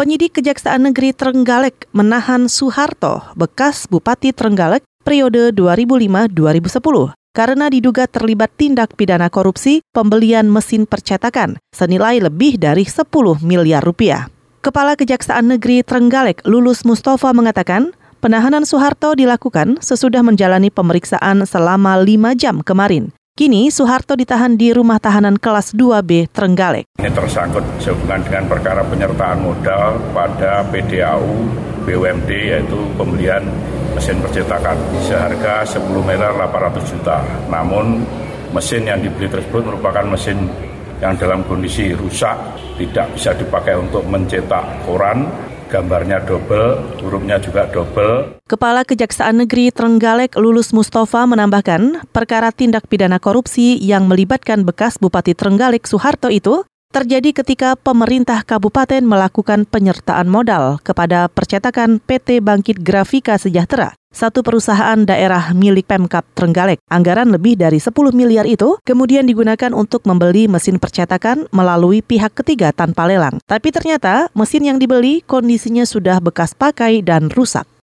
Penyidik Kejaksaan Negeri Trenggalek menahan Soeharto, bekas Bupati Trenggalek periode 2005-2010 karena diduga terlibat tindak pidana korupsi pembelian mesin percetakan senilai lebih dari 10 miliar rupiah. Kepala Kejaksaan Negeri Trenggalek Lulus Mustafa mengatakan, penahanan Soeharto dilakukan sesudah menjalani pemeriksaan selama 5 jam kemarin. Kini Soeharto ditahan di rumah tahanan kelas 2B Trenggalek. Ini tersangkut sehubungan dengan perkara penyertaan modal pada PDAU BUMD yaitu pembelian mesin percetakan seharga 10 miliar 800 juta. Namun mesin yang dibeli tersebut merupakan mesin yang dalam kondisi rusak, tidak bisa dipakai untuk mencetak koran, gambarnya double, hurufnya juga double. Kepala Kejaksaan Negeri Trenggalek Lulus Mustafa menambahkan, perkara tindak pidana korupsi yang melibatkan bekas Bupati Trenggalek Soeharto itu terjadi ketika pemerintah kabupaten melakukan penyertaan modal kepada percetakan PT Bangkit Grafika Sejahtera, satu perusahaan daerah milik Pemkap Trenggalek. Anggaran lebih dari 10 miliar itu kemudian digunakan untuk membeli mesin percetakan melalui pihak ketiga tanpa lelang. Tapi ternyata mesin yang dibeli kondisinya sudah bekas pakai dan rusak.